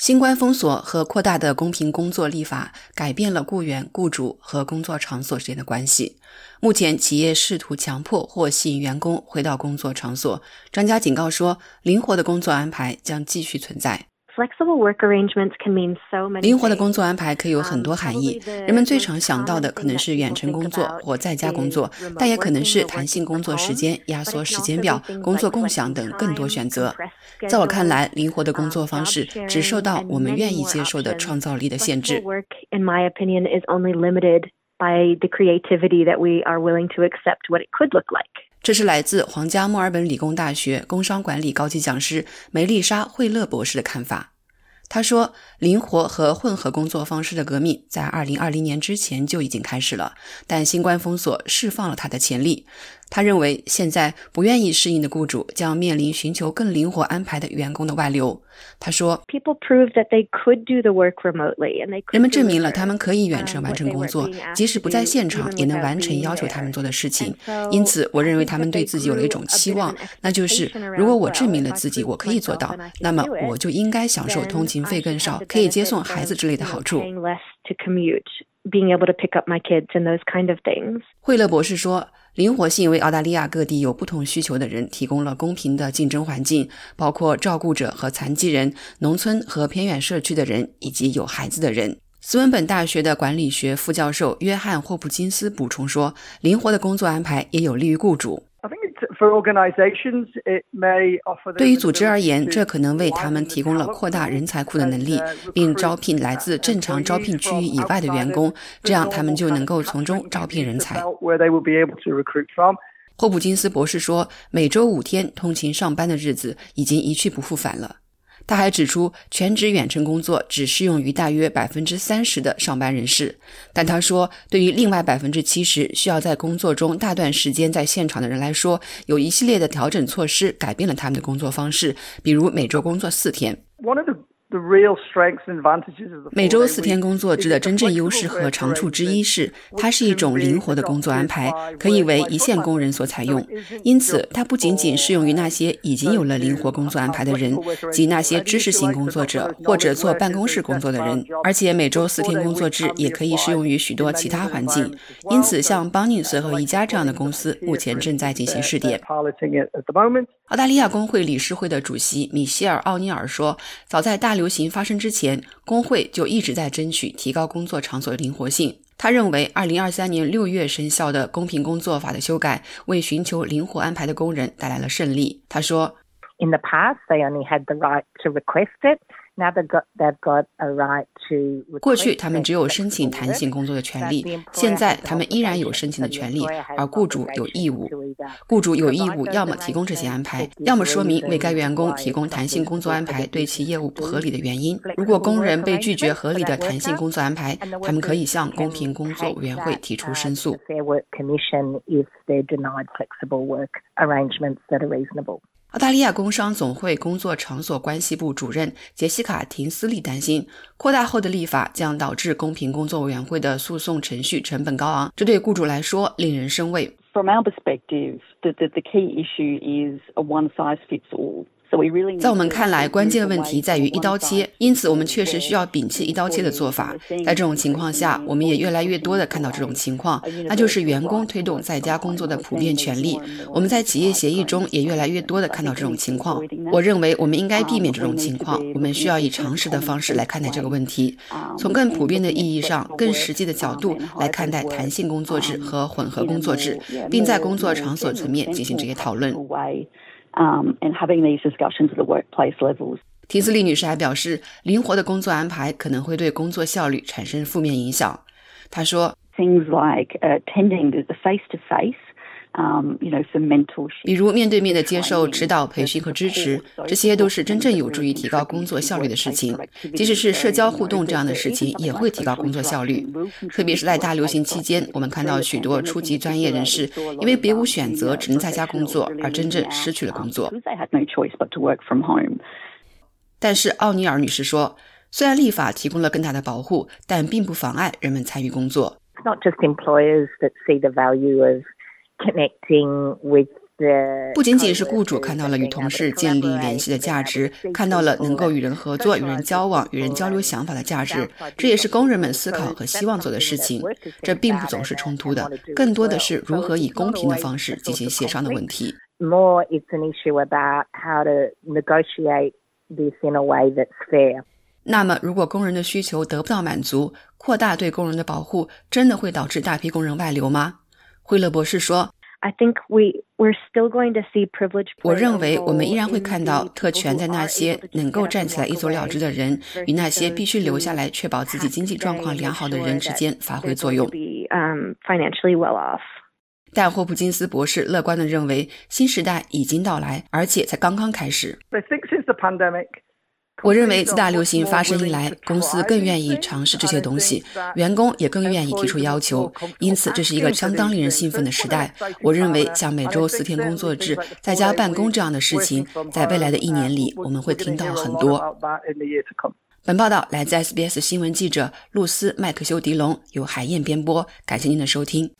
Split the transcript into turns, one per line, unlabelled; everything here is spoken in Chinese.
新冠封锁和扩大的公平工作立法改变了雇员、雇主和工作场所之间的关系。目前，企业试图强迫或吸引员工回到工作场所。专家警告说，灵活的工作安排将继续存在。灵活的工作安排可以有很多含义。人们最常想到的可能是远程工作或在家工作，但也可能是弹性工作时间、压缩时间表、工作共享等更多选择。在我看来，灵活的工作方式只受到我们愿意接受的创造力的限制。这是来自皇家墨尔本理工大学工商管理高级讲师梅丽莎·惠勒博士的看法。他说：“灵活和混合工作方式的革命在2020年之前就已经开始了，但新冠封锁释放了它的潜力。”他认为，现在不愿意适应的雇主将面临寻求更灵活安排的员工的外流。他说：“人们证明了他们可以远程完成工作，即使不在现场也能完成要求他们做的事情。因此，我认为他们对自己有了一种期望，那就是如果我证明了自己我可以做到，那么我就应该享受通勤费更少、可以接送孩子之类的好处。”
things。
惠勒博士说。灵活性为澳大利亚各地有不同需求的人提供了公平的竞争环境，包括照顾者和残疾人、农村和偏远社区的人以及有孩子的人。斯文本大学的管理学副教授约翰·霍普金斯补充说：“灵活的工作安排也有利于雇主。”对于组织而言，这可能为他们提供了扩大人才库的能力，并招聘来自正常招聘区域以外的员工，这样他们就能够从中招聘人才。霍普金斯博士说：“每周五天通勤上班的日子已经一去不复返了。”他还指出，全职远程工作只适用于大约百分之三十的上班人士。但他说，对于另外百分之七十需要在工作中大段时间在现场的人来说，有一系列的调整措施改变了他们的工作方式，比如每周工作四天。每周四天工作制的真正优势和长处之一是，它是一种灵活的工作安排，可以为一线工人所采用。因此，它不仅仅适用于那些已经有了灵活工作安排的人，及那些知识型工作者或者做办公室工作的人，而且每周四天工作制也可以适用于许多其他环境。因此，像邦尼斯和宜家这样的公司目前正在进行试点。澳大利亚工会理事会的主席米歇尔·奥尼尔说：“早在大流行发生之前，工会就一直在争取提高工作场所的灵活性。他认为二零二三年六月生效的公平工作法的修改，为寻求灵活安排的工人带来了胜利。”他说
：“In the past, they only had the right to request it.”
过去他们只有申请弹性工作的权利，现在他们依然有申请的权利，而雇主有义务。雇主有义务要么提供这些安排，要么说明为该员工提供弹性工作安排对其业务不合理的原因。如果工人被拒绝合理的弹性工作安排，他们可以向公平工作委员会提出申诉。澳大利亚工商总会工作场所关系部主任杰西卡·廷斯利担心，扩大后的立法将导致公平工作委员会的诉讼程序成本高昂，这对雇主来说令人生畏。
From our perspective, the the key issue is a one size fits all.
在我们看来，关键问题在于一刀切，因此我们确实需要摒弃一刀切的做法。在这种情况下，我们也越来越多的看到这种情况，那就是员工推动在家工作的普遍权利。我们在企业协议中也越来越多的看到这种情况。我认为我们应该避免这种情况。我们需要以常识的方式来看待这个问题，从更普遍的意义上、更实际的角度来看待弹性工作制和混合工作制，并在工作场所层面进行这些讨论。
Um, and having these discussions at the workplace levels.
提斯利女士还表示，灵活的工作安排可能会对工作效率产生负面影响。她说
：“Things like attending the face-to-face
比如面对面的接受指导、培训和支持，这些都是真正有助于提高工作效率的事情。即使是社交互动这样的事情，也会提高工作效率。特别是在大流行期间，我们看到许多初级专业人士因为别无选择，只能在家工作，而真正失去了工作。但是奥尼尔女士说，虽然立法提供了更大的保护，但并不妨碍人们参与工作。
Not just employers that see the value of
不仅仅是雇主看到了与同事建立联系的价值，看到了能够与人合作、与人交往、与人交流想法的价值，这也是工人们思考和希望做的事情。这并不总是冲突的，更多的是如何以公平的方式进行协商的问题。
More, it's an issue about how to negotiate this in a way that's fair.
那么，如果工人的需求得不到满足，扩大对工人的保护，真的会导致大批工人外流吗？惠勒博士说。
I think we we're still going to see privilege.
我认为我们依然会看到特权在那些能够站起来一走了之的人与那些必须留下来确保自己经济状况良好的人之间发挥作用。
Um, financially well off.
但霍普金斯博士乐观地认为，新时代已经到来，而且才刚刚开始。
I think since the pandemic.
我认为自大流行发生以来，公司更愿意尝试这些东西，员工也更愿意提出要求，因此这是一个相当令人兴奋的时代。我认为像每周四天工作制、在家办公这样的事情，在未来的一年里，我们会听到很多。本报道来自 SBS 新闻记者露丝·麦克修迪龙，由海燕编播，感谢您的收听。